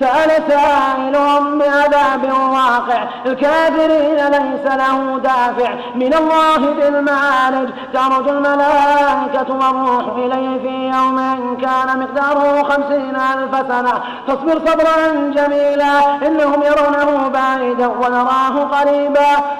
سأل سائل بعذاب واقع. الكافرين ليس له دافع. من الله ذي المعارج الملائكة والروح إليه في يوم كان مقداره خمسين ألف سنة. فاصبر صبرا جميلا. إنهم يرونه بعيدا ونراه قريبا.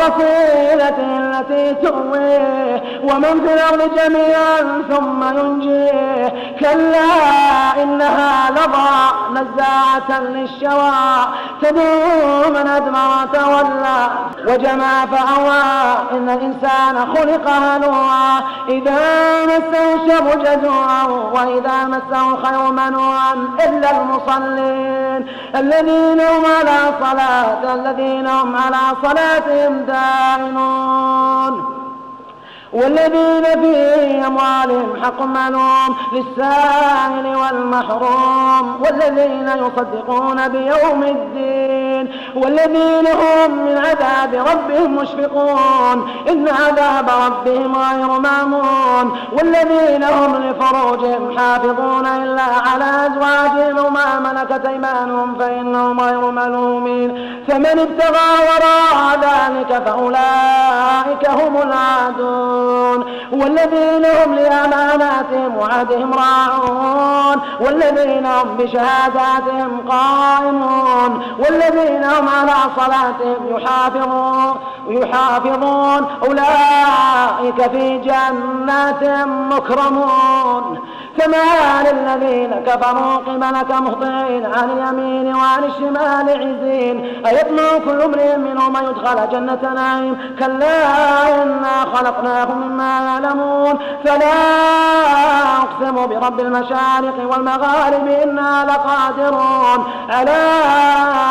وفصيلته التي تؤويه ومن في الأرض جميعا ثم ينجيه كلا إنها لظى نزاعة للشوى. تدعو من أدمر وتولى وجمع فأوى إن الإنسان خلق هلوعا إذا مسه الشر جزوعا وإذا مسه الخير منوعا إلا المصلين. الذين هم على صلاة الذين هم على صلاتهم دائمون. والذين في أموالهم حق معلوم للسائل والمحروم والذين يصدقون بيوم الدين والذين هم من عذاب ربهم مشفقون. إن عذاب ربهم غير مأمون والذين هم لفروجهم حافظون إلا على أزواجهم وما ملكت أيمانهم فإنهم غير ملومين. فمن ابتغى وراء ذلك فأولئك هم العادون والذين هم لأماناتهم وعدهم راعون والذين هم بشهاداتهم قائمون والذين هم على صلاتهم يحافظون يحافظون أولئك في جنات مكرمون فما للذين كفروا قبلك مهطعين عن اليمين وعن الشمال عزين أيطمع كل امرئ منهم أن يدخل جنة نعيم كلا إنا خلقناهم مما يعلمون. فلا أقسم برب المشارق والمغارب إنا لقادرون. على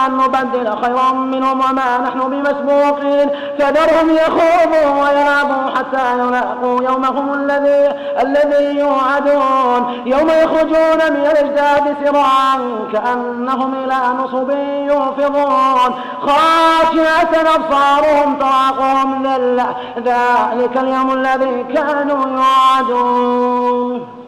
أن نبدل خيرا منهم وما نحن بمسبوقين. فذرهم يخوضوا ويلعبوا حتى يلاقوا يومهم الذي الذي يوعدون. يوم يخرجون من الأجداد سرعا كأنهم إلى نصب يوفضون خاشعة أبصارهم تراقهم ذلة ذلك اليوم الذي كانوا يوعدون.